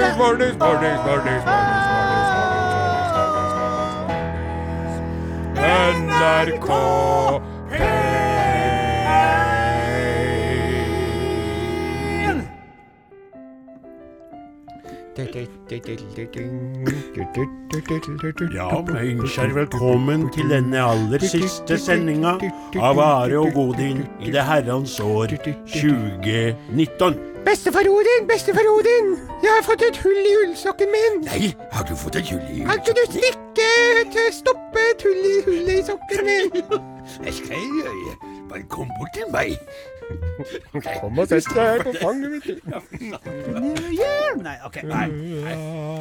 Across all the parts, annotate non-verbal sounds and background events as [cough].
Hvordan mornings, mornings, NRK Ja, men ønsker velkommen til denne aller siste sendinga av Are og Godin i det herrens år 2019. Bestefar Odin, bestefar Odin! Jeg har fått et hull i ullsokken min! Nei, har du fått et hull i Kan ikke du strikke til stoppe et hull i hullet i sokken min? [laughs] Jeg skal gjøre Bare kom bort til meg. [laughs] Kom og sett deg her på fanget mitt. Nei, ok. Nei.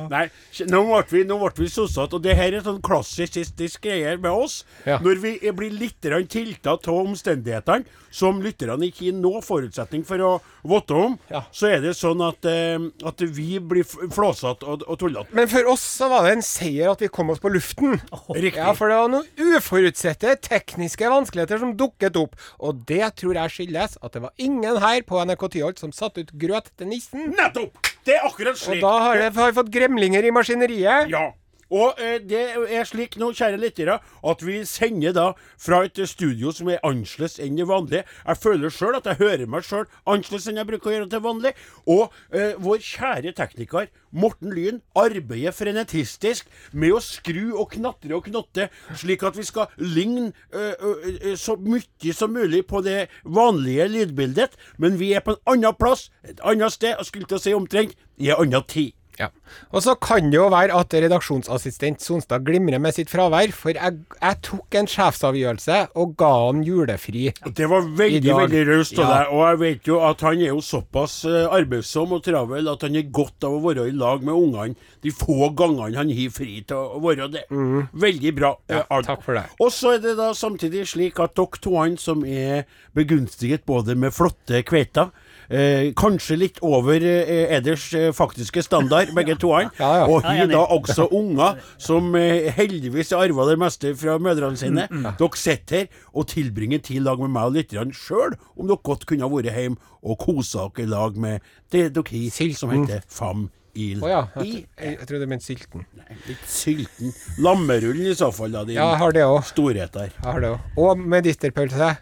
Nei, nå ble vi, nå ble vi sossete, og det her er sånn klassisistisk greier med oss. Ja. Når vi blir litt tilta av omstendighetene, som lytterne ikke gir noe forutsetning for å vite om, Ja. så er det sånn at, eh, at vi blir flåsete og, og tullete. Men for oss så var det en seier at vi kom oss på luften. [laughs] Riktig. Ja, for det var noen uforutsette tekniske vanskeligheter som dukket opp. Og det tror jeg skyldes at det var ingen her på NRK Tyholt som satte ut grøt til nissen. Nettopp! Det er akkurat slik. Og da har vi har jeg fått gremlinger i maskineriet. Ja. Og eh, det er slik nå, kjære lyttere, at vi sender da fra et studio som er annerledes enn det vanlige. Jeg føler sjøl at jeg hører meg sjøl annerledes enn jeg bruker å gjøre til vanlig. Og eh, vår kjære tekniker Morten Lyn arbeider frenetistisk med å skru og knatre og knotte, slik at vi skal ligne eh, eh, eh, så mye som mulig på det vanlige lydbildet. Men vi er på en annen plass, et annet sted, og skulle til å si omtrent i en annen tid. Ja. Og så kan det jo være at redaksjonsassistent Sonstad glimrer med sitt fravær, for jeg, jeg tok en sjefsavgjørelse og ga han julefri. Det var veldig veldig raust av Ja. deg. Og jeg vet jo at han er jo såpass eh, arbeidsom og travel at han er godt av å være i lag med ungene de få gangene han har fri til å være det. Veldig bra. Mm. takk for det. Og så er det da samtidig slik at dere to som er begunstiget både med flotte kveiter Eh, kanskje litt over eh, eders eh, faktiske standard, [laughs] begge to. Ja, ja. Og hun da også unger som eh, heldigvis har arva det meste fra mødrene sine. Mm, Dere sitter her og tilbringer tid lag med meg og lytterne sjøl, om dere godt kunne ha vært hjemme og kosa dere i lag med det dere har som heter Fam Il. Oh, ja. I Jeg, jeg, jeg trodde du mente sylten. litt sylten. Lammerullen i så fall, da, din Ja, jeg har det òg. storhet der. Jeg har det òg. Og medisterpølse.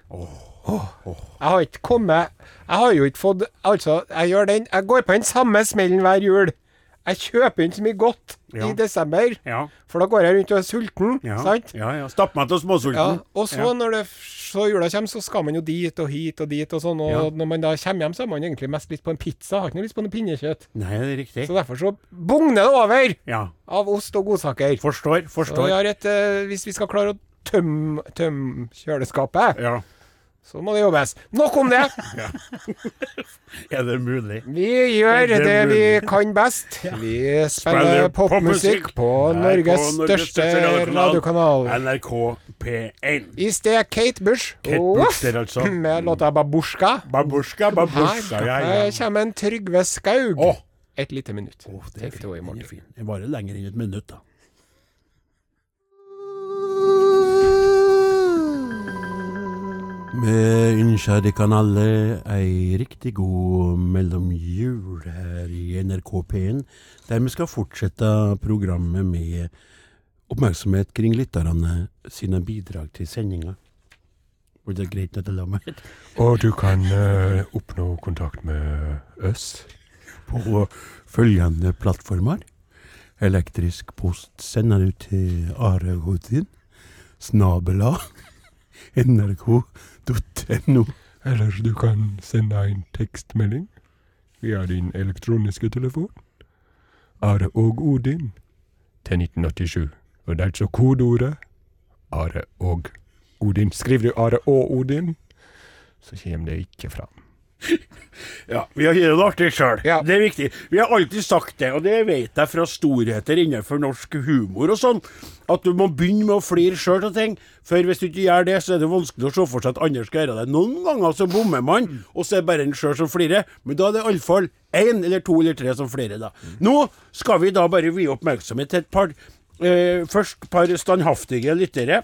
Jeg har ikke kommet Jeg har jo ikke fått Altså, jeg gjør den Jeg går på den samme smellen hver jul. Jeg kjøper inn så mye godt Ja. i desember, Ja. for da går jeg rundt og er sulten, Ja, sant? ja, ja. Stapp meg til Ja, småsulten. og så når det så jula kommer, så skal man jo dit og hit og dit og sånn, og når man da kommer hjem, så er man egentlig mest litt på en pizza, har ikke noe lyst på noe pinnekjøtt. Nei, det er riktig. Så derfor så bugner det over Ja. av ost og godsaker. Forstår, Så vi forstår. har et, eh, hvis vi skal klare å tømme tømme kjøleskapet, Ja. Så må det jobbes. Nok om det! [laughs] Er det mulig? Vi gjør det det vi kan best. Vi Spiller popmusikk på på Norges største radiokanal. NRK P1. I sted Kate Bush, Kate Bush der, altså. med låta 'Babusjka'. Babusjka, babusjka, ja, Her ja. kommer en Trygve Skaug. Oh. Et lite minutt. Oh, det er fint. Det varer lenger enn et minutt, da. Vi ønsker dere alle ei riktig god mellomjul her i NRK P1, der vi skal fortsette programmet med oppmerksomhet kring lytterne sine bidrag til sendinga. Var det greit at jeg la meg Og du kan uh, oppnå kontakt med oss. på følgende plattformer? Elektrisk post sender du til Are Hodin, snabela, [laughs] nrk.no. Eller du kan sende en tekstmelding via din elektroniske telefon. Are og Odin til 1987. Og det er altså kodeordet Are og Odin. Skriver du Are og Odin, så kommer det ikke fram. [laughs] Ja, vi har gitt det artig sjøl. Ja. Det er viktig. Vi har alltid sagt det, og det vet jeg fra storheter innenfor norsk humor og sånn, at du må begynne med å flire sjøl av ting. For hvis du ikke gjør det, så er det vanskelig å se for seg at andre skal gjøre det. Noen ganger så bommer man, og så er det bare en sjøl som flirer. Men da er det iallfall én eller to eller tre som flirer, da. Nå skal vi da bare vie oppmerksomhet til et par eh, Først par standhaftige lyttere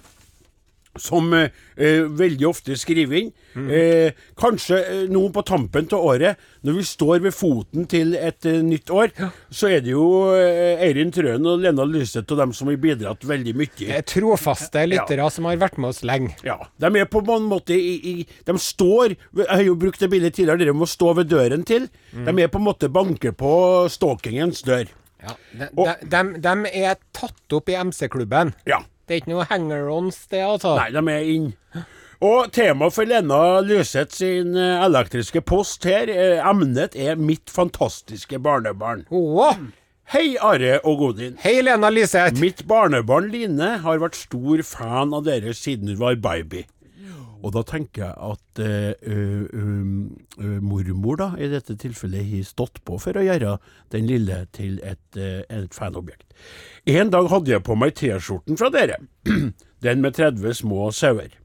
som eh, eh, veldig ofte skriver inn. Eh, kanskje eh, nå på tampen av året, når vi står ved foten til et eh, nytt år, så er det jo eh, Eirin Trøen og Lena Lyseth og dem som har bidratt veldig mye. Trofaste lyttere som har vært med oss lenge. Ja, De er på en måte i, i De står Jeg har jo brukt det bildet tidligere, dere må stå ved døren til. De er på en måte banker på stalkingens dør. Ja. De, Og- de, de, de er tatt opp i MC-klubben. Ja. Det er ikke noe hanger-ons, det, altså. Nei, de er inn. Og temaet for Lena Løseth sin eh, elektriske post her, eh, emnet er 'Mitt fantastiske barnebarn'. Åh. Hei, Are og Godin. Hei, Lena Lyseth. Mitt barnebarn Line har vært stor fan av dere siden hun var baby. Og da tenker jeg at uh, ø, mormor, da, i dette tilfellet, har stått på for å gjøre den lille til et, uh, et fanobjekt. En dag hadde jeg på meg T-skjorten fra dere. [clears throat] den med 30 små sauer.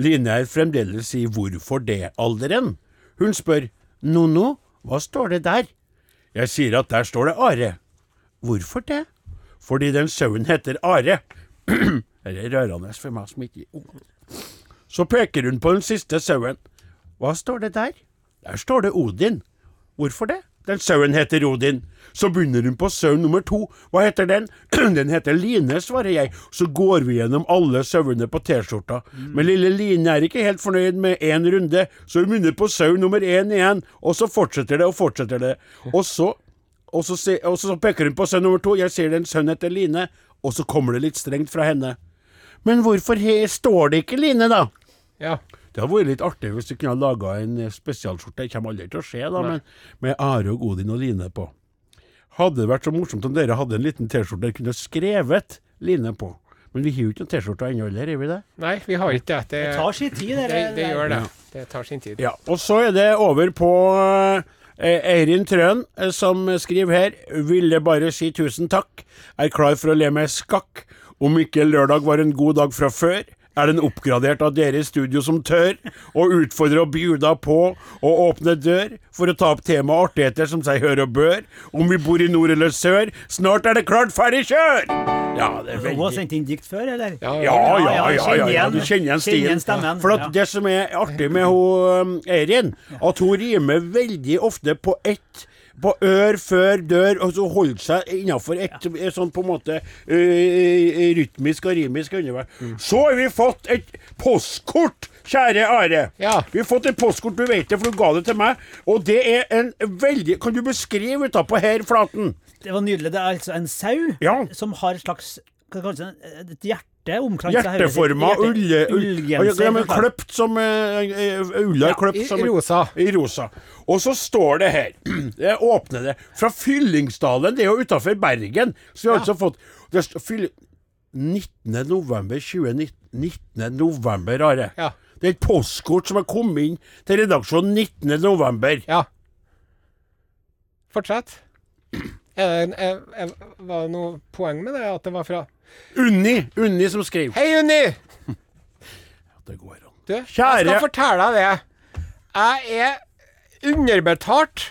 Line er fremdeles i hvorfor det-alderen. Hun spør Nonno, hva står det der? Jeg sier at der står det Are. Hvorfor det? Fordi den sauen heter Are. [clears throat] Dette er rørende for meg som ikke er ung. Så peker hun på den siste sauen. Hva står det der? Der står det Odin. Hvorfor det? Den sauen heter Odin. Så begynner hun på sau nummer to. Hva heter den? [clears throat] Den heter Line, svarer jeg. Så går vi gjennom alle sauene på T-skjorta. Men lille Line er ikke helt fornøyd med én runde, så hun begynner på sau nummer én igjen. Og så fortsetter det og fortsetter det. Og så, og så, se, og så peker hun på sau nummer to. Jeg ser den sauen heter Line. Og så kommer det litt strengt fra henne. Men hvorfor står det ikke Line, da? Ja. Det hadde vært litt artig hvis du kunne ha laga en eh, spesialskjorte. Det kommer aldri til å skje, da, men med Are og Odin og Line på. Hadde det vært så morsomt om dere hadde en liten T-skjorte dere kunne skrevet Line på. Men vi har jo ikke noen T-skjorte ennå heller, har vi det? Nei, vi har ikke det. Det, Det tar sin tid, det. det, det gjør det. Det tar sin tid. Ja, og så er det over på eh, Eirin Trøen, eh, som skriver her. Ville bare si tusen takk. Er klar for å le meg skakk. Om ikke lørdag var en god dag fra før. Er den oppgradert av dere i studio som tør å utfordre og bjuda på å åpne dør for å ta opp tema artigheter som seg hør og bør? Om vi bor i nord eller sør, snart er det klart, ferdig, kjør! Ja, det er Hun har sendt inn dikt før, eller? Ja, ja, ja, ja, ja, du kjenner igjen stilen. stemmen, For at det som er artig med hun um, Eirin, at hun rimer veldig ofte på ett på ør før dør, og så holde seg innafor et ja. sånn på en måte uh, rytmisk og rimisk underverk. Så har vi fått et postkort, kjære Are. Ja. Vi har fått et postkort, du vet det, for du ga det til meg. Og det er en veldig Kan du beskrive utapå her, Flaten? Det var nydelig. Det er altså en sau Ja. som har et slags hva kalles det, et hjerte omkranset omkransa. Hjerteforma ulle... Ullgenser. Ja, men kløpt som eh, eh, Ulla er kløpt som I rosa. I rosa. Og så står det her [clears throat] Jeg åpner det. Fra Fyllingsdalen. Det er jo utafor Bergen. Så vi har altså fått det står, fyll, 19. november 2019. 19. november, Are. Ja. Det er et postkort som har kommet inn til redaksjonen 19. november. Ja. Fortsett. Er det, er, er, var det noe poeng med det? At det var fra Unni. Unni som skriver. Hei, Unni! Det går an. Du, jeg skal fortelle deg det. Jeg er underbetalt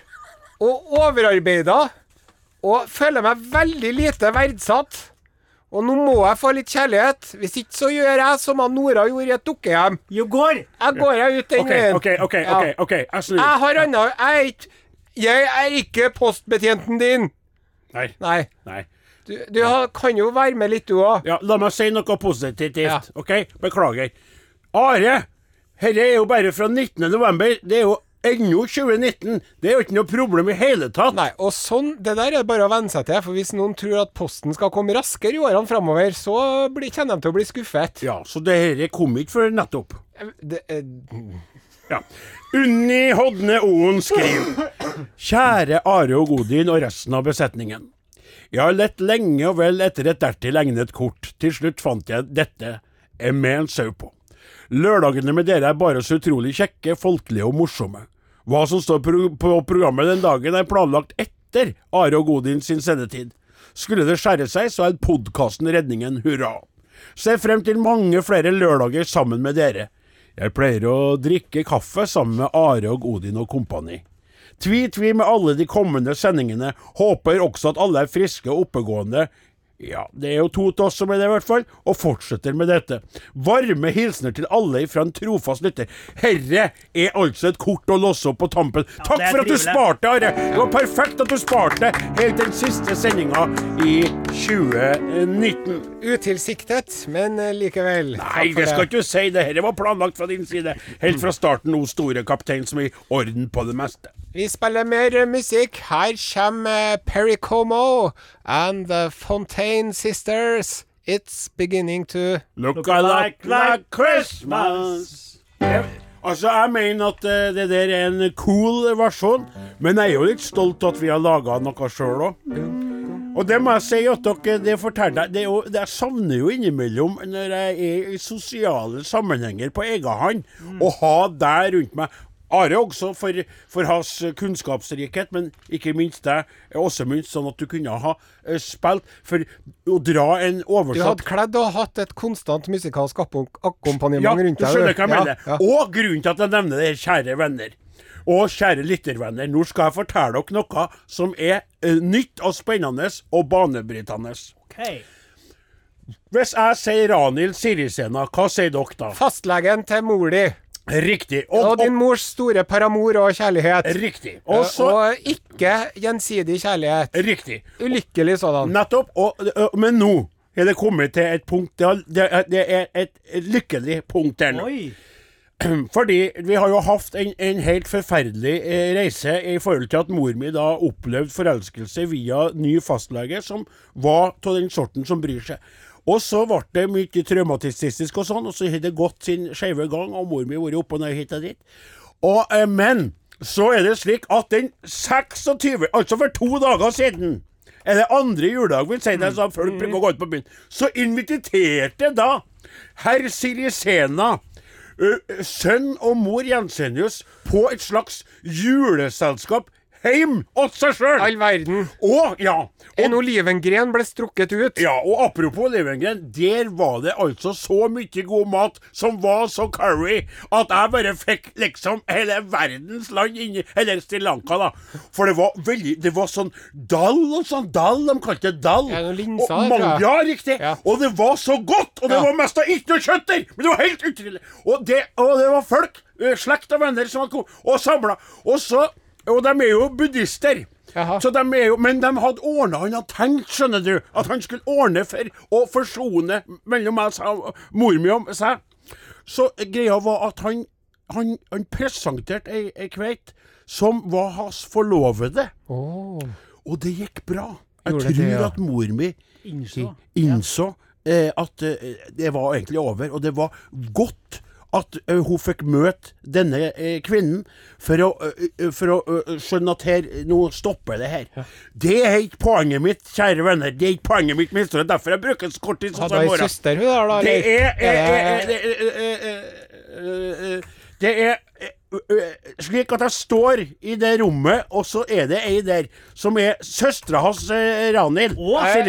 og overarbeida og føler meg veldig lite verdsatt. Og nå må jeg få litt kjærlighet. Hvis ikke så gjør jeg som Nora gjorde i et dukkehjem. Jo, går! Jeg går jeg ut den veien. OK, OK. Ok, ok, Jeg snur. Jeg har anna Jeg er ikke Jeg er ikke postbetjenten din. Nei. Nei. Nei. Du, du har, kan jo være med litt, du òg. Ja, la meg si noe positivt, Ja. OK? Beklager. Are, dette er jo bare fra 19. november. Det er jo ennå 2019. Det er jo ikke noe problem i hele tatt. Nei, og sånn, det der er det bare å venne seg til. For hvis noen tror at posten skal komme raskere i årene framover, så blir, kjenner de til å bli skuffet. Ja, så det dette kom ikke før nettopp. Det, eh, Ja. Unni Hodne Oen skriver Kjære Are og Godin og resten av besetningen. Jeg har lett lenge og vel etter et dertil egnet kort. Til slutt fant jeg dette med en sau på. Lørdagene med dere er bare så utrolig kjekke, folkelige og morsomme. Hva som står på programmet den dagen, er planlagt etter Are og Godin sin sendetid. Skulle det skjære seg, så er podkasten redningen, hurra. Ser frem til mange flere lørdager sammen med dere. Jeg pleier å drikke kaffe sammen med Are og Odin og kompani. Tvi-tvi med alle de kommende sendingene. Håper også at alle er friske og oppegående. Ja, det er jo to til oss som er det, i hvert fall, og fortsetter med dette. Varme hilsener til alle fra en trofast lytter. Herre er altså et kort å låse opp på tampen. Takk er for at du sparte, Are! Det var perfekt at du sparte helt den siste sendinga i 2019. Utilsiktet, men eh, likevel. Nei, det skal ikke du si. Det her var planlagt fra din side. Helt fra starten, o store kaptein, som er i orden på det meste. Vi spiller mer eh, musikk. Her kommer Perry Como and The Fontaine Sisters. It's beginning to Look I like like Christmas. Altså, jeg mener at eh, det der er en cool versjon, men jeg er jo litt stolt at vi har laga noe sjøl òg. Og det må jeg si at dere, det forteller deg det jo, det Jeg savner jo innimellom, når jeg er i sosiale sammenhenger på egen hånd, å ha deg rundt meg. Are også for, for hans kunnskapsrikhet, men ikke minst deg, Åsemund, sånn at du kunne ha eh, spilt for å dra en oversatt Du hadde kledd og hatt et konstant musikalsk akkompagnement ja, rundt du Ja, du skjønner hva jeg mener. Ja, ja. Og grunnen til at jeg nevner det, kjære venner. Og kjære lyttervenner, nå skal jeg fortelle dere noe som er uh, nytt og spennende og banebrytende. Ok. Hvis jeg sier Ranhild Sirisena, hva sier dere da? Fastlegen til mor di. Riktig. Og Og, din mors store paramor og kjærlighet. riktig. Og så og ikke gjensidig kjærlighet. Riktig. Ulykkelig sådan. Nettopp. Og, men nå er det kommet til et punkt er, det er et lykkelig punkt der nå. Oi. [clears throat] Fordi vi har jo hatt en, en helt forferdelig eh, reise i forhold til at mor mi da opplevde forelskelse via ny fastlege, som var av den sorten som bryr seg. Og så ble det mye traumatistisk og sånn, og så har det gått sin skeive gang, og mor mi har vært oppe og ned hit og dit. Og, eh, men så er det slik at den 26., altså for to dager siden er det andre juledag, vil si det, så folk bruker å gå ut på byen. Så inviterte da herr Sirisena sønn og mor Jensenius på et slags juleselskap heim åt seg sjøl. All verden. Og, ja. En olivengren ble strukket ut. ja, og apropos olivengren, der var det altså så mye god mat som var så curry at jeg bare fikk liksom hele verdens land inni Eller Sri Lanka, da. For det var veldig Det var sånn dall og sånn. Dall, de kalte det dall. Ja, noen linser, Og mange- Ja, riktig. Ja. Og det var så godt! Og det Ja. var mest av ikke noe kjøtt der! Men det var helt utrolig. Og det, og det var folk, slekt og venner, som hadde kommet og samla. Og så Og de er jo buddhister. Så de jo, men de hadde ordna Han hadde tenkt, skjønner du, at han skulle ordne for å forsone mellom meg og mor mi og seg. Så greia var at han, han, han presenterte ei, ei kveit som var hans forlovede. Og det gikk bra. Jeg Gjorde tror det, ja. at mor mi Innså. innså eh, at eh, det var egentlig over, og det var godt at eh, hun fikk møte denne eh, kvinnen for å, eh, for å skjønne at her, nå stopper det her. Det er ikke poenget mitt, kjære venner. Det er ikke poenget mitt med historien. Derfor jeg bruker så kort tid som i morgen. søster, hun der, da? Det er, det er, slik at jeg står i det rommet, og så er det ei der som er søstera hans, Ranhild. Å, er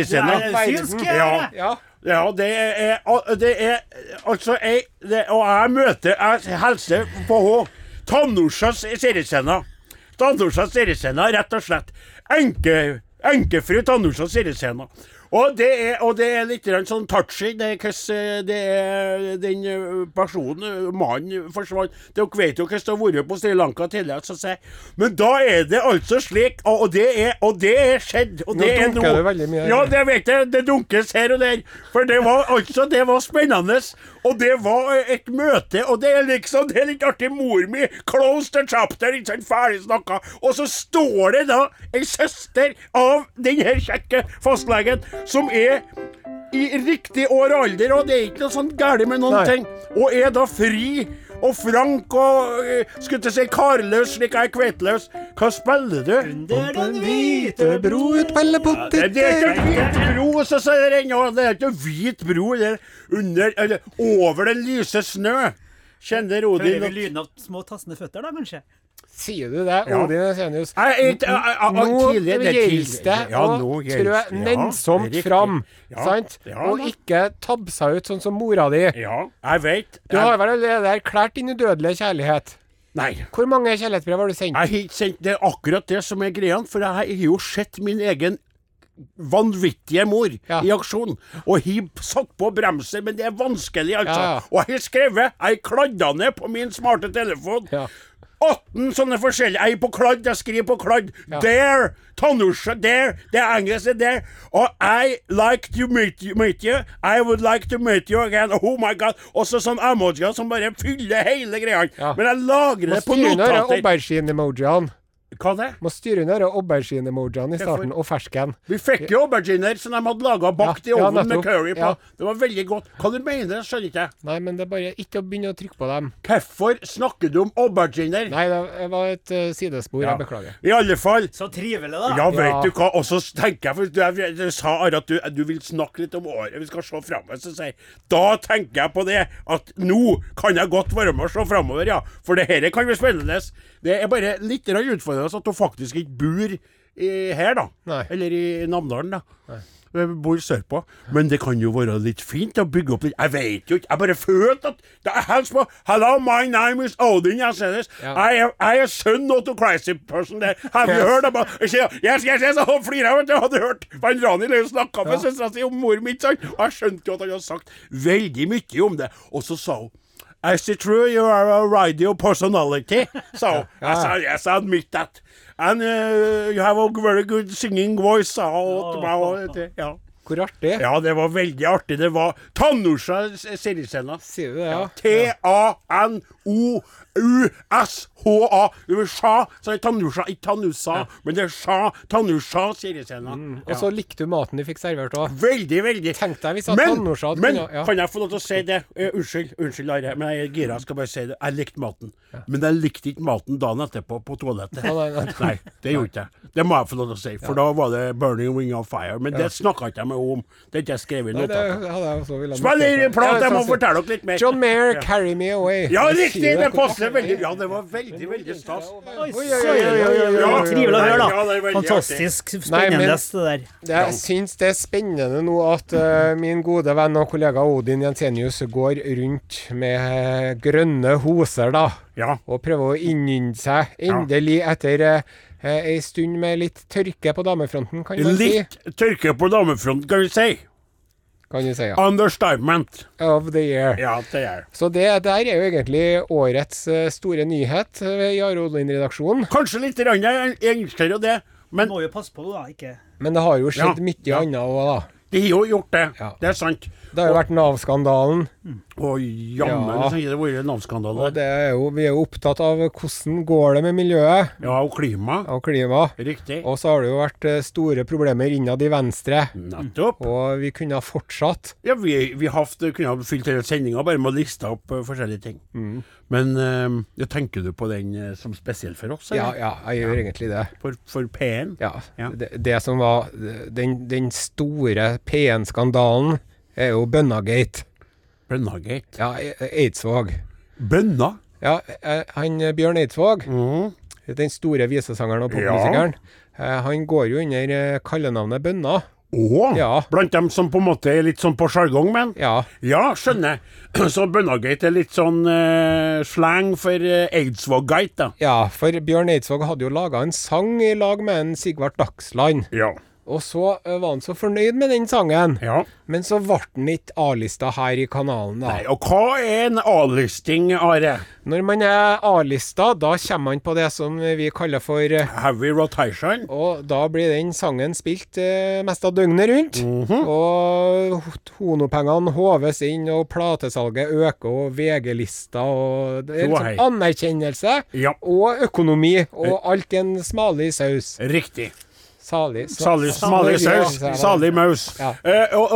Ja. Ja. Det er, det er altså jeg det, Og jeg møter Jeg hilser på henne. Tannosja Sirisena. Tannosja Sirisena, rett og slett. Enke, enkefru Tannorsas Sirisena. Og det er, og det er litt sånn touchy. Det er hvordan det er den eh, personen, mannen, forsvant. Dere vet jo hvordan det har vært på Sri Lanka tidligere. Så. Men da er det altså slik, og og det er, og det er skjedd. Og Nå det er dunker det veldig mye her. Ja, det vet jeg. Det dunkes her og der. For det var altså Det var spennende. Og det var eh, et møte, og det er liksom Det er litt artig. Mor mi, close the chapter, ikke sant, ferdig snakka. Og så står det da ei søster av den her kjekke fastlegen som er i riktig år og alder, og det er ikke noe sånn galt med noen Nei. ting. Og er da fri og frank og eh, skulle til å si karløs, slik jeg er kveitløs Hva spiller du? Under den hvite bro ut på Ja, Det, det er ikke hvit bro, så sier det ennå. Det er ikke hvit bro. Det er under, eller over den lyse snø. Kjenner Hører Odin vi at lyden av små tassende føtter, da, kanskje? Sier du det, Ja. Odin Esenius? Nå er gjelder det Ja, å trø. Ja, nennsomt fram, Ja, sant? ja og ikke tabbe seg ut sånn som mora di. Ja, jeg vet. Du har vel allerede erklært din udødelige kjærlighet? Nei. Hvor mange kjærlighetsbrev har du sendt? Jeg har sendt Det er akkurat det som er greia, for jeg har jo sett min egen vanvittige mor Ja. i aksjon. Og har satt på bremsen, men det er vanskelig, altså. Ja, ja. Og jeg har skrevet Jeg kladda ned på min smarte telefon. Ja. 18 sånne forskjellige. Jeg er på kladd, jeg skriver på kladd. Ja. There! Tanusha, there! Det er engelsk, der. Og I like to meet you, meet you. I would like to meet you again. Oh my god. Og så sånn emojier som bare fyller hele greia. Ja. Men jeg lagrer det på notater. Og aubergine-emojiene. Hva det? Må styre unna aubergine-emojiene i starten, og fersken. Vi fikk jo auberginer som de hadde laga bakt Ja, i ja, med curry på. Ja. Det var veldig godt. Hva du mener skjønner ikke jeg. Nei, men det er bare ikke å begynne å trykke på dem. Hvorfor snakker du om auberginer? Nei, det var et uh, sidespor. Ja. Jeg beklager. I alle fall. Så trivelig, da. Ja, vet Ja. du hva. Og så tenker jeg, for du, jeg, du sa Are, at du, du vil snakke litt om året vi skal se framover. Så sier da tenker jeg på det at nå kan jeg godt være med og se framover, ja. For det her kan bli spennende. Det er bare litt utfordrende at du faktisk ikke bor her, da. Nei. Eller i Namdalen, da. Jeg bor sørpå. Men det kan jo være litt fint å bygge opp litt Jeg vet jo ikke. Jeg bare følte at det er helst på Hello, my name is Odin. Jeg ser det. Ja. I, am, I am son of a crazy person there. Have you heard about Yes, yes, yes. Og flirer vet du. Jeg hadde hørt Van Rani snakka med søstera si om mor mitt, sant? Og jeg skjønte jo at han hadde sagt veldig mye om det. Og så sa hun Is it true you are a radio personality? [laughs] So I yes, I admit that. And uh, you have a very good singing voice. sa oh. Ja. Hvor artig. ja, det var veldig artig. Det var Tanusha seriescena. Sier du det, ja? T-A-N-O-U-S-H-A. Det var Sha, så er det Tanusha, ikke Tanusa, men det er Sha, Tanusha Mm. Og så likte du maten de fikk servert òg. Veldig, veldig. Tenk deg hvis at Men, Tanusha hadde men kunne, ja. kan jeg få lov til å si det? Uh, unnskyld, unnskyld, Are, men jeg er gira. Jeg skal bare si det. Jeg likte maten. Men jeg likte ikke maten dagen etterpå på toalettet. Ja, nei, nei. [laughs] Nei, det gjorde ikke jeg. Det må jeg få lov til å si, for da var det 'Burning Wing of Fire'. Men det snakka ikke jeg med om. Det er ikke jeg skrevet i notatene. hadde jeg Spill i prat, jeg må fortelle dere litt mer. John Mayer, 'Carry Me Away'. Ja, riktig! Det passer artig. veldig. Ja, det var veldig, veldig stas. Oi, Trivelig å høre, da. det Fantastisk spennende, det der. Jeg syns det er spennende nå at eh, min gode venn og kollega Odin Jensenius går rundt med grønne hoser, da. Ja. Og prøver å innynde seg. Endelig, etter uh, ei stund med litt tørke på damefronten, kan man si. Litt tørke på damefronten, kan vi si. Kan du si, ja. Understatement. Of the year. Ja, det er Så det der er jo egentlig årets eh, store nyhet i Jare Odin-redaksjonen. Kanskje litt grann enn det. Men Må jo passe på, da. Ikke Men det har jo skjedd Ja, mye ja. annet òg, da. De har jo gjort det. Ja. Det er sant. Det har jo vært Nav-skandalen. Å jammen, Ja. så har det vært Nav-skandale. Vi er jo opptatt av hvordan går det med miljøet Ja, og klima. og klima. Riktig. Og så har det jo vært eh, store problemer innad i Venstre. Nettopp. Og vi kunne ha fortsatt. Ja, vi, vi haft, kunne ha fylt hele sendinga bare med å liste opp uh, forskjellige ting. Mm. Men øh, ja, tenker du på den eh, som spesiell for oss? Eller? ja, jeg gjør egentlig det. For, for P1? Ja. Ja. Det, det som var den, den store P1-skandalen, er jo Bønnagate. Bønnagate. Ja, E- Eidsvåg. Bønna? Ja, eh, han eh, Bjørn Eidsvåg, mm. den store visesangeren og popmusikeren, han går jo under kallenavnet Bønna. Å! Ja. Blant dem som på en måte er litt sånn på sjargong, men? Ja. Ja, skjønner. [clears throat] Så Bønnagate er litt sånn uh, slang for uh, Eidsvåggate, da. ja, for Bjørn Eidsvåg hadde jo laga en sang i lag med en Sigvart Dagsland. Ja. Og så eh, var han så fornøyd med den sangen. ja. Men så ble den ikke A-lista her i kanalen, da. Nei, og hva er en A-listing, Are? Når man er A-lista, da kommer man på det som vi kaller for eh, Heavy rotation? Og da blir den sangen spilt eh, mest av døgnet rundt. Og honopengene håves inn, og platesalget øker, og VG-lista, og det er liksom anerkjennelse. Ja. Og økonomi, og alt i en smalig saus. Riktig. Salig. Salig, smalig saus. Salig maus. Ja. Eh, og,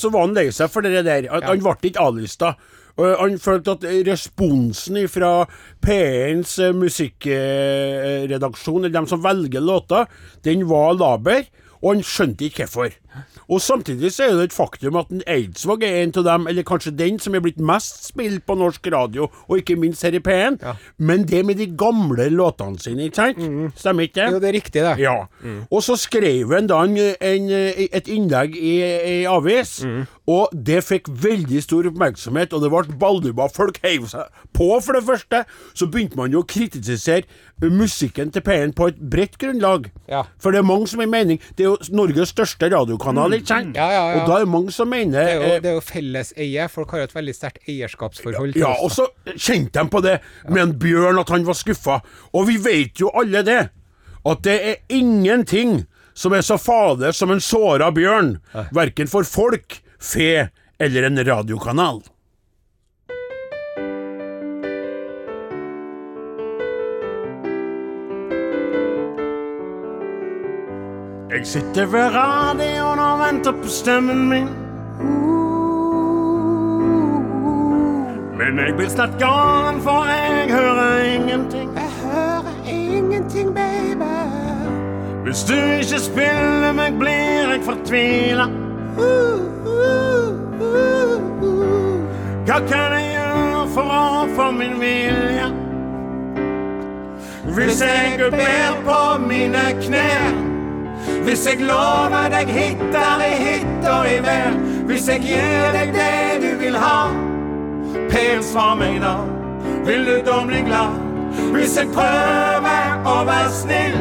så var han lei seg for det der. At Han ble ikke A-lista. Og Han følte at responsen fra P1s eh, musikkredaksjon, eller dem som velger låter, den var laber. Og han skjønte ikke hvorfor. Og samtidig så er det et faktum at en Eidsvåg er en av dem, eller kanskje den som er blitt mest spilt på norsk radio, og ikke minst her i P1. Men det med de gamle låtene sine, ikke sant? Stemmer ikke Jo, det? det er riktig, det. Ja. Og så skrev han da en, en, et innlegg i ei avis, og det fikk veldig stor oppmerksomhet, og det ble balduba. Folk heiv seg på, for det første. Så begynte man jo å kritisere musikken til P1 på et bredt grunnlag. Ja. For det er mange som har mening Det er jo Norges største radiokanal, ikke sant? Ja, ja, ja. Og da er det mange som mener Det er jo, eh, det er jo felleseie. Folk har jo et veldig sterkt eierskapsforhold til Ja, og oss. så kjente de på det med en Bjørn, at han var skuffa. Og vi vet jo alle det, at det er ingenting som er så fader som en såra bjørn. Verken for folk, fe eller en radiokanal. Jeg sitter ved radioen og venter på stemmen min. Men jeg blir snart galen, for jeg hører ingenting. Jeg hører ingenting, baby. Hvis du ikke spiller meg, blir jeg fortvila. Hva kan jeg gjøre for min vilje? Hvis jeg ber på mine knær. Hvis jeg lover deg hytter i hytt og i vær. Hvis jeg gir deg det du vil ha. Per, svar meg da, vil du da bli glad? Hvis jeg prøver å være snill,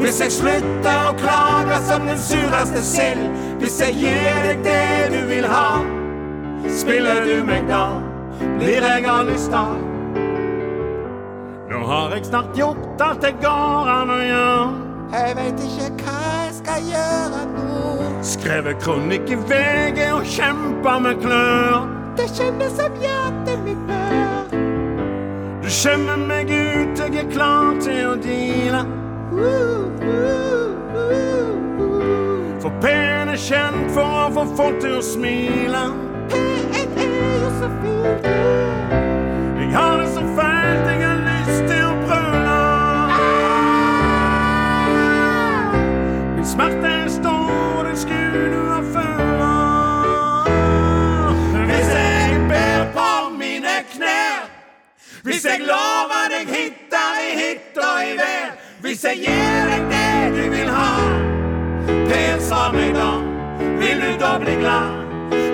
hvis jeg slutter å klage som den sureste sild, hvis jeg gir deg det du vil ha, spiller du meg da, blir jeg aldri i. Nå har jeg snart gjort alt det går an å gjøre. Jeg veit ikke hva jeg skal gjøre nå. Skrevet kronikk i VG og kjempa med klør. Det kjennes som hjertet mitt bør. Du skjemmer meg ut, jeg er klar til å deale. For P1 er kjent for å få folk til å smile. P1 er jo så fint. Jeg har det så fælt, jeg har lyst til å brøle. Min smerte er stor, det skulle du ha følt. Hvis jeg lover deg hytta i hytta og i vær, hvis jeg gir deg det du vil ha, Pels av meg da, vil du da bli glad?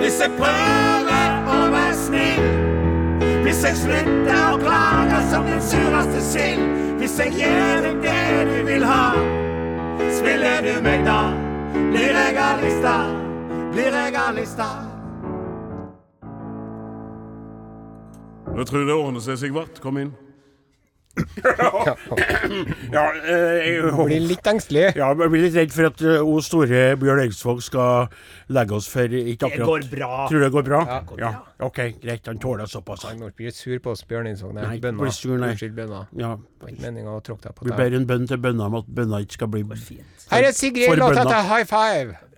Hvis jeg prøver å være snill, hvis jeg slutter å klage som den sureste sild, hvis jeg gir deg det du vil ha, spiller du meg da, blir jeg aldri sta? blir jeg aldri sta? Nå tror Jeg det ordner seg, Sigvart. Kom inn. Ja, eh, jeg, Blir litt engstelig. ja, jeg blir litt redd for at uh, o store Bjørn Eidsvåg skal legge oss for ikke Det går bra. Tror du det går bra? Ja, går ja. OK, greit. Han tåler såpass. Han blir ikke sur på oss, Bjørn Eidsvåg. Nei, Nei, bønna. sur, nei. Unnskyld, bønna. Ja. Det var ikke meninga å tråkke deg på Vi ber en bønn til bønna om at bønna ikke skal bli Fint. Her er Sigrid, låta til High Five.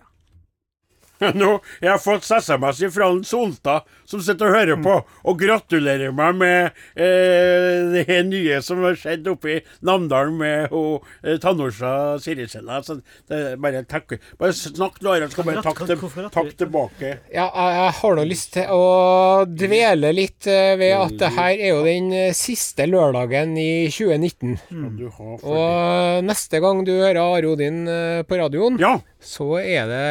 [laughs] Nå, Jeg har fått SMS fra en Solta som sitter og hører på, og gratulerer meg med eh, det nye som har skjedd oppe i Namdalen med ho, eh, Tannorsa Sirisella. Så det bare takk. Bare snakk, Lara, skal bare takk, til, takk tilbake. Ja, jeg, jeg har nå lyst til å dvele litt eh, ved at det her er jo den eh, siste lørdagen i 2019. Mm. Og neste gang du hører Are Odin eh, på radioen, Ja. Så er det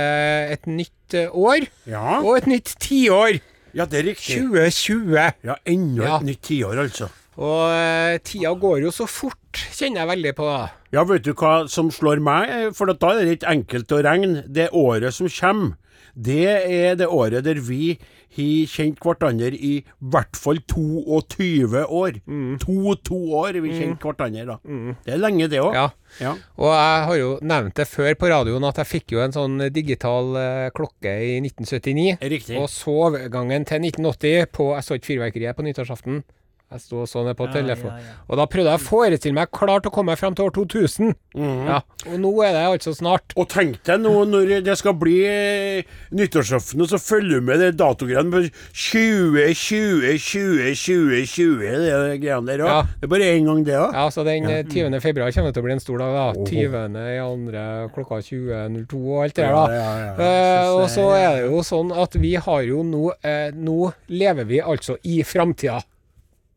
et nytt eh, år Ja. og et nytt tiår. ja, det er riktig. 2020. Ja, enda Ja. et nytt tiår, altså. Og uh, tida går jo så fort, kjenner jeg veldig på. Ja, vet du hva som slår meg? For da er det litt enkelt å regne. Det året som kommer, det er det året der vi har kjent hverandre i hvert fall 22 år. Mm. To, to år har vi kjent hverandre, da. Det er lenge, det òg. Ja. Ja. Og jeg har jo nevnt det før på radioen at jeg fikk jo en sånn digital eh, klokke i 1979. Riktig. Og så overgangen til 1980 på Jeg så ikke fyrverkeriet på nyttårsaften. Jeg sto og så ned på Ja, telefonen. ja, ja. Og da prøvde jeg å forestille meg klart å komme frem til år 2000. Mm Ja. Og nå er det altså snart. Og tenk deg nå når det skal bli eh, nyttårsaften, og så følger du med det datogreiene på 20, 20, 20, 20, 20, det greiene der òg. Ja. Det er bare én gang, det òg. Ja, så den eh, 20. februar kommer det til å bli en stor dag, da. 20. i andre klokka 20.02 og alt det der, da. Ja, ja, ja. Eh, og så er det jo sånn at vi har jo nå eh, Nå lever vi altså i framtida,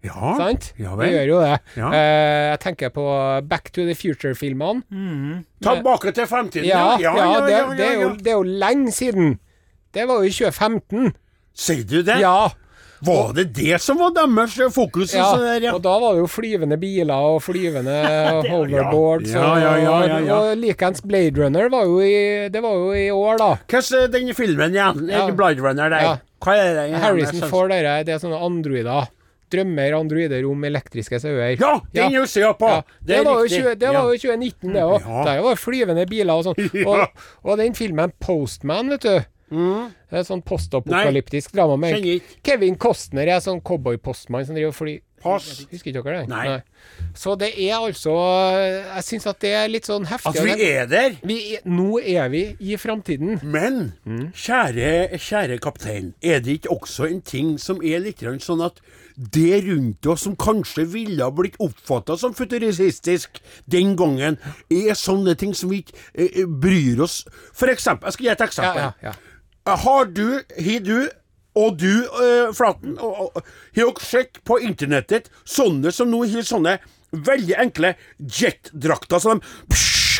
Ja, sant? Ja vi vel. gjør jo det. Ja. Eh, jeg tenker på Back to the Future-filmene. Tilbake til fremtiden, Ja, ja, det, ja, det, er jo, det er jo lenge siden. Det var jo i 2015. Sier du det? Ja. Var det det som var deres fokus? Ja, der, ja? og da var det jo flyvende biler og flyvende [laughs] hoverboards. Ja, ja, ja, ja, ja. Og, og likeens Blade Runner var jo i, det var jo i år, da. Hvordan er den filmen igjen? Ja. Blade Runner der. Ja. Hva er det? Harrison Jeg Ford, det er sånne androider. Drømmer androider om elektriske sauer. Ja, den ja. jo jeg på! Ja, det, var jo riktig. 20, det var jo 2019, det òg. Ja. Der var flyvende biler og sånn. [laughs] Og, og den filmen Postman, vet du. Det er sånn postapokalyptisk drama med Kevin Costner er sånn cowboy-postmann som driver og flyr. Pass. Husker ikke dere det? Nei. Så det er altså Jeg syns at det er litt sånn heftig. At vi er der. vi er, nå er vi i framtiden. Men Mm. kjære, kjære kaptein, er det ikke også en ting som er litt sånn at det rundt oss som kanskje ville ha blitt oppfatta som futuristisk den gangen, er sånne ting som vi ikke eh, eh, bryr oss For eksempel, jeg skal gi et eksempel. ja, ja. Har du, har du og du, eh, Flaten, har dere sett på internettet sånne som nå har sånne veldig enkle jetdrakter, som de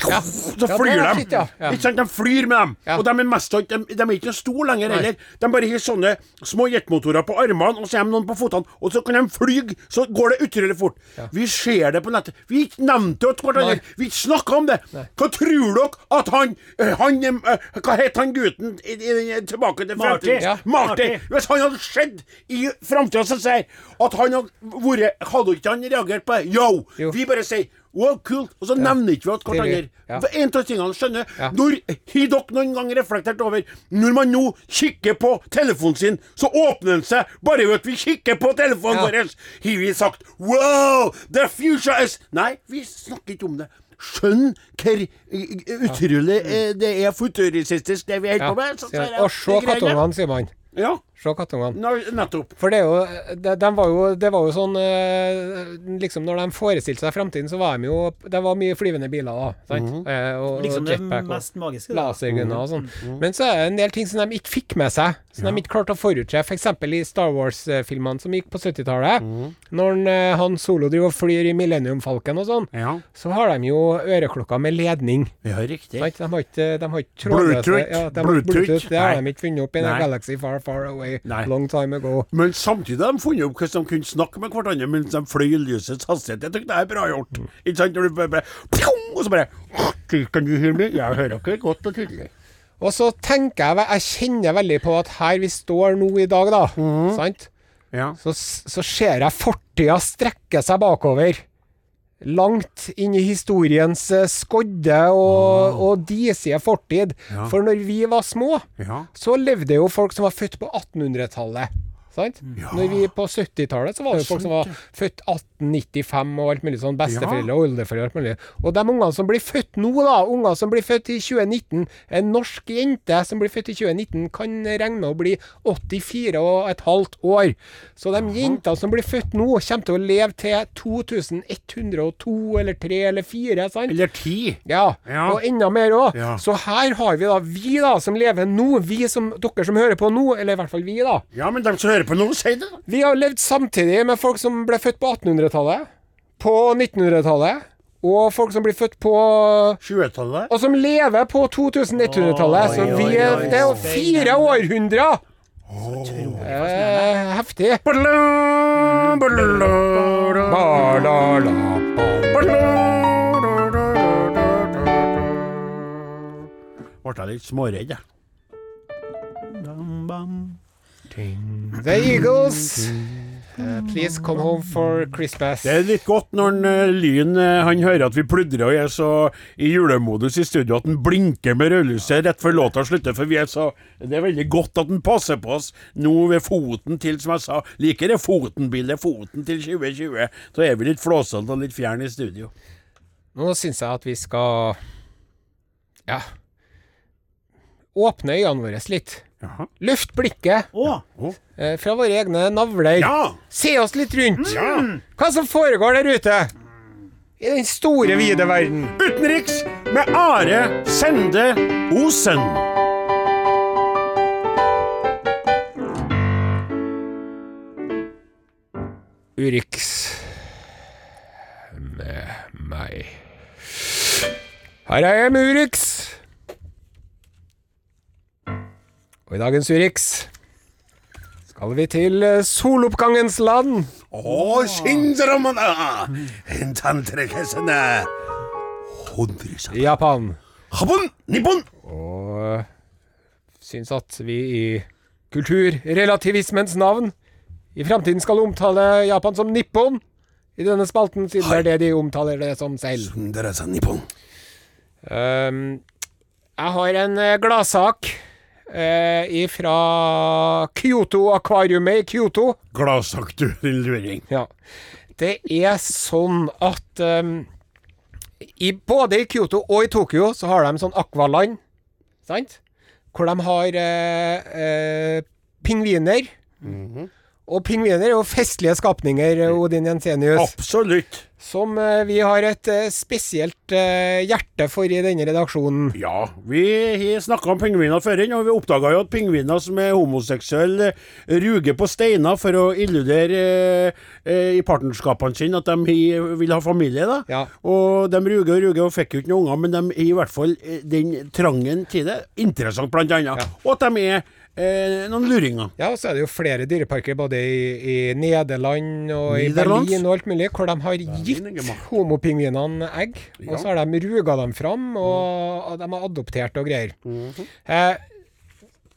Ja. Så flyr de. Ja. Ikke sant? De flyr med dem. Og de er mest de, de er ikke store lenger heller. De bare har sånne små jetmotorer på armene, og så har de noen på føttene, og så kan de fly, så går det utrolig fort. Vi ser det på nettet. Vi nevnte til hverandre. Vi snakka om det. Hva tror dere at han, eh, han eh, Hva het han gutten i, i, tilbake til Marty. Ja. Marty. Hvis han hadde skjedd i framtida, så sier at han hadde vært Hadde ikke han reagert på det? Yo! Jo. Vi bare sier Wow, kult! Og så nevner ikke vi at hverandre. Ja. For En av tingene skjønner Ja. Når Har dere noen gang reflektert over Når man nå kikker på telefonen sin, så åpner den seg bare ved at vi kikker på telefonen Ja. vår. Har vi sagt Wow! The future is Nei, vi snakker ikke om det. Skjønn hvor eh, utrolig eh, det er futuristisk, det vi holder Ja. på med. så så, Og se kattungene, sier man. Ja, Se kattungene. nå- nettopp. For det er jo de, de var jo Det var jo sånn eh, Liksom når de forestilte seg framtiden, så var de jo Det var mye flyvende biler da. Sant? Mhm. Eh, og, Liksom og det jetpack og mest magiske. da. lasergunner og sånn. Men så er det en del ting som de ikke fikk med seg. Som de ikke klarte å forutse. F.eks. i Star Wars-filmene som gikk på 70-tallet. Når eh, han Solo driver og flyr i Millennium Falcon og sånn, Ja, så har de jo øreklokker med ledning. ja riktig. Sant? De har ikke, de har ikke trådløse Bluetooth. Ja, de Bluetooth. Bluetooth. Det har Nei. de ikke funnet opp i Nei. en galaxy far, far away. Nei. Long time ago. Men samtidig har de funnet opp hvordan de kunne snakke med hverandre mens de fløy i lysets hastighet. Jeg syns det er bra gjort. Ikke sant? Når du bare, bare pjong, Og så bare Kan du høre meg? Jeg hører dere godt og tydelig. Og så tenker jeg Jeg kjenner veldig på at her vi står nå i dag, da, sant? Ja. Så, så ser jeg fortida strekke seg bakover. Langt inn i historiens eh, skodde og, og disige fortid. Ja. For når vi var små, Ja. så levde jo folk som var født på 1800-tallet. Sant? Når vi På 70-tallet så var det jo folk som var født 1895 og alt mulig sånn. Besteforeldre og oldeforeldre og alt mulig. Og de ungene som blir født nå, da, unger som blir født i 2019 En norsk jente som blir født i 2019, kan regne med å bli 84 og et halvt år. Så de jentene som blir født nå, kommer til å leve til 2102 eller 3 eller 4, sant? Eller ti. Ja, Ja. og enda mer òg. Ja. Så her har vi da vi da som lever nå, vi som dere som hører på nå, eller i hvert fall vi, da. Ja, men de som hører på noe, si det. Vi har levd samtidig med folk som ble født på 1800-tallet, på 1900-tallet, og folk som blir født på 20-tallet. Og som lever på 2100-tallet. Så vi oi, er, oi, det er jo fire århundrer! Eh, heftig. Ble jeg litt småredd, jeg. The Eagles Uh, please come home for Christmas. Det er litt godt når en, uh, Lyn uh, han hører at vi pludrer og er så i julemodus i studio at han blinker med rødlyset rett før låta slutter. For vi er så Det er veldig godt at han passer på oss nå ved foten til, som jeg sa. Liker det Foten-bildet. Foten til 2020. Så er vi litt flåsete og litt fjern i studio. Nå syns jeg at vi skal Ja Åpne øynene våre litt. Jaha. Løft blikket Å, eh, fra våre egne navler. Ja! Se oss litt rundt. Hva som foregår der ute. I den store, vide verden. Utenriks med Are Sende Osen. Urix med meg. Her er jeg med Urix. Og i dagens Urix skal vi til eh, soloppgangens land. Å, Shindramanna! Hentantrekesene! Japan. Habon, nippon! Og eh, syns at vi i kulturrelativismens navn i framtiden skal omtale Japan som nippon i denne spalten, siden det er det de omtaler det som selv. Um, jeg har en eh, gladsak uh, fra Kyoto-akvariumet i Kyoto. Gladsak du, din luring. Ja. Det er sånn at um, i, både i Kyoto og i Tokyo så har de sånn akvaland, sant? Hvor de har eh, eh, pingviner. Og pingviner er jo festlige skapninger, Odin Jensenius. Absolutt. Som eh, vi har et eh, spesielt eh, hjerte for i denne redaksjonen. Ja, vi har snakka om pingviner før, og vi oppdaga jo at pingviner som er homoseksuelle, ruger på steiner for å illudere i partnerskapene sine at de vil ha familie. da. Ja. Og de ruger og ruger og fikk jo ikke noen unger, men de har i hvert fall den trangen til det. Interessant, blant annet. Og at de er eh, noen luringer. Ja, og så er det jo flere dyreparker både i, i Nederland og i Berlin og alt mulig, hvor de har gitt homopingvinene egg. Og så har de ruga dem fram, og, og de har adoptert og greier. eh,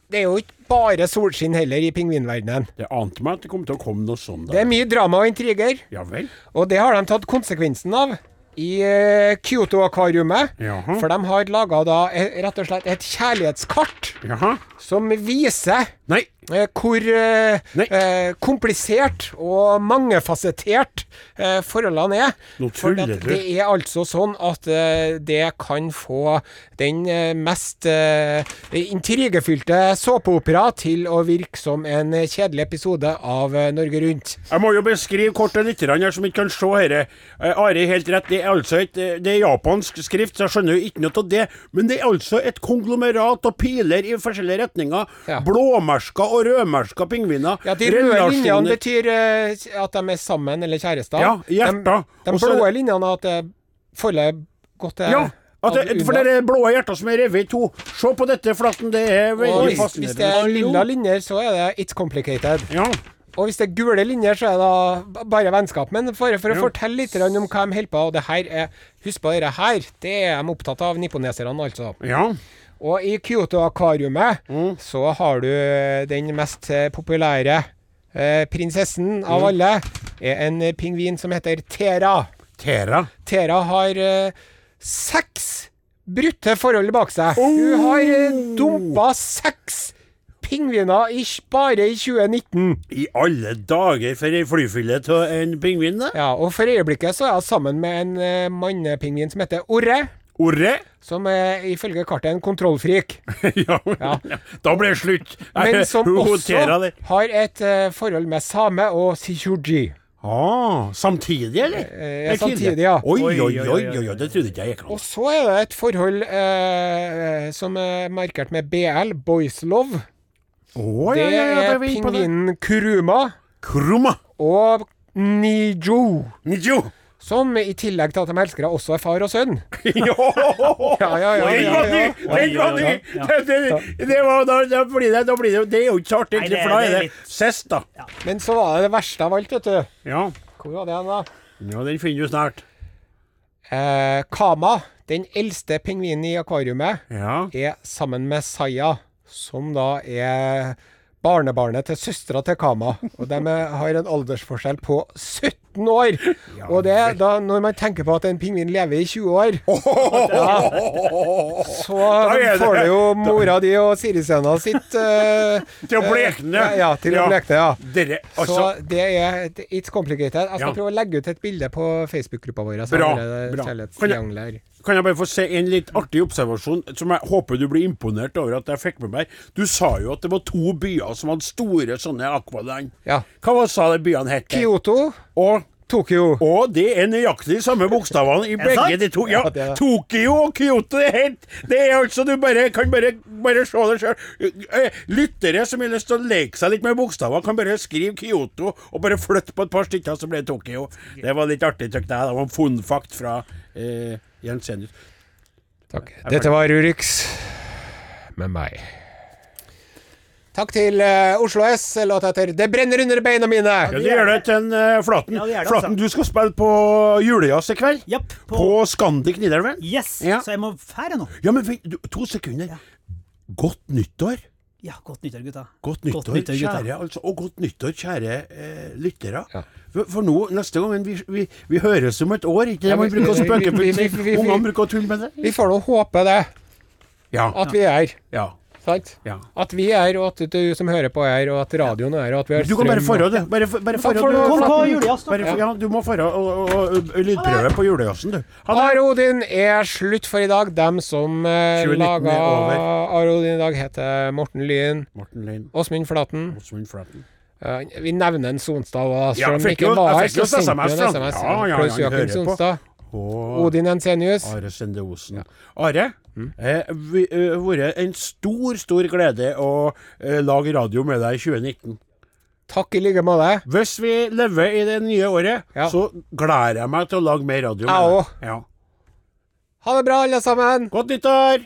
det er jo ikke bare solskinn heller i pingvinverdenen. Det ante meg at det kom til å komme noe sånt. Det er mye drama og intriger, Ja vel? og det har de tatt konsekvensen av i eh, Kyoto-akvariumet. For de har laga eh, rett og slett et kjærlighetskart Jaha. Som viser Nei. eh, hvor eh, eh, komplisert og mangefasettert eh, forholdene er. Nå tuller du. det er altså sånn at eh, det kan få den eh, mest intrigefylte såpeopera til å virke som en kjedelig episode av Norge Rundt. Jeg må jo beskrive kort til lytterne her som ikke kan se dette. Ari helt rett. Det er altså et Det er japansk skrift, så jeg skjønner jo ikke noe av det. Men det er altså et konglomerat av piler i forskjellige retninger. Ja. Blåmerka og rødmerka pingviner. Ja, De røde linjene betyr uh, at de er sammen eller kjærester. Ja, hjerter. De, de er blå linjene at eh, forholdet er godt til Ja. Det, for det er blå hjerter som er revet i to. Se på dette flatten, det er veldig hvis, hvis det er lilla linjer, så er det it's complicated. Ja. Og hvis det er gule linjer, så er det bare vennskap. Men for, for å Ja. fortelle litt om hva de holder på og det her er, Husk på dette her. Det er de opptatt av, nipponeserne altså. ja. Og i Kyoto-akvariumet Mm. så har du den mest eh, populære eh, prinsessen av alle. Er en eh, pingvin som heter Tera. Tera. Tera har eh, seks brutte forhold bak seg. Hun har eh, dumpa seks pingviner i, bare i 2019. I alle dager for ei flyfille av en pingvin, da. Ja, og for øyeblikket så er hun sammen med en eh, mannepingvin som heter Orre. Orre. Som er ifølge kartet er en kontrollfrik. [laughs] ja, Ja. Da ble det slutt. Men som også har et uh, forhold med same og Sichuji. Ah, samtidig, eller? ja, samtidig, ja. Oi, oi, oi, oi, oi, det trodde ikke jeg gikk an. Og så er det et forhold eh, som er markert med BL, Boys Love. Det ja, ja, ja, er pingvinen Kuruma Kuruma. og Nijo. Nijo. Som i tillegg til at de elsker deg, også er far og sønn. [laughs] Ja, ja, ja. Den ja, var. Den var ny! Det, var, da, da blir det, da blir det, det er jo ikke så artig, egentlig, for da er det sist, sest, da. Men så var det det verste av alt, vet du. Ja. Hvor var det hen, da? ja, den finner du snart. Eh, Kama, den eldste pingvinen i akvariumet, Ja. er sammen med Saya, som da er barnebarnet til søstera til Kama. Og de har en aldersforskjell på 17 år. og det da når man tenker på at en pingvin lever i 20 år, ja, [laughs] så det- får du jo mora di og Sirisøna sitt uh, [laughs] Til å blekne. Ja, til å blekne, ja. Dere, Så altså det er It's complicated. Jeg skal prøve å legge ut et bilde på Facebook-gruppa vår. Bra. Kan jeg bare få se en litt artig observasjon som jeg håper du blir imponert over at jeg fikk med meg? Du sa jo at det var to byer som hadde store sånne akvaland. Ja. Hva var sa de byene het? Kyoto, Og, Tokyo. og det er nøyaktig de samme bokstavene i begge de to. Ja. Tokyo og Kyoto det er helt Det er altså Du bare, kan bare, bare se det sjøl. Lyttere som har lyst til å leke seg litt med bokstaver, kan bare skrive Kyoto og bare flytte på et par stykker, så blir det Tokyo. Det var litt artig, syns jeg. Det var en fun fact fra eh, Jensenius. Takk. Dette var Urix med meg. Takk til uh, Oslo S. Låt etter 'Det brenner under beina mine'. Ja, det gjør det til en uh, Flaten. Ja, det det, Flaten, altså. du skal spille på julejazz i kveld. Yep, På, På, Scandic Nidelven. Yes, Ja. så jeg må fære nå. Ja, men vent, du, to sekunder. Godt nyttår. Ja, godt nyttår, gutta. Godt nyttår, Godt nyttår, gutta. kjære, altså, og godt nyttår, kjære eh, lyttere. Ja. For, for nå, neste gang vi, vi, vi høres om et år, ikke det? Ja, vi- bruker å spøke Ungene bruker å tulle med det. Vi får nå håpe det, Ja. at vi er. ja. Sant? ja. At vi er, og at du som hører på er, og at radioen er, og at vi har Du kan bare forhånd, du. Bare, bare Takk forråde for det. nå, Kom Flaten. Bare, ja, du må forhånd og, og, og, og lydprøve på julegassen, du. Are Odin er slutt for i dag. Dem som eh, 2019 laga. Are Odin i dag, heter Morten Lyen, Morten. Åsmund Flaten. Åsmund Flaten. Uh, vi nevner en Sonstad òg, Ja, selv om ikke var her. Så sendte en. SMS. Ja, ja, Klaus på. Sonstad. Odin Ensenius. Are Sende Osen. Are, eh, vi eh, vært en stor, stor glede å eh, lage radio med deg i 2019. Takk i like måte. Hvis vi lever i det nye året, Ja. så gleder jeg meg til å lage mer radio med Jeg deg. òg. Ja. Ha det bra, alle sammen. Godt nyttår!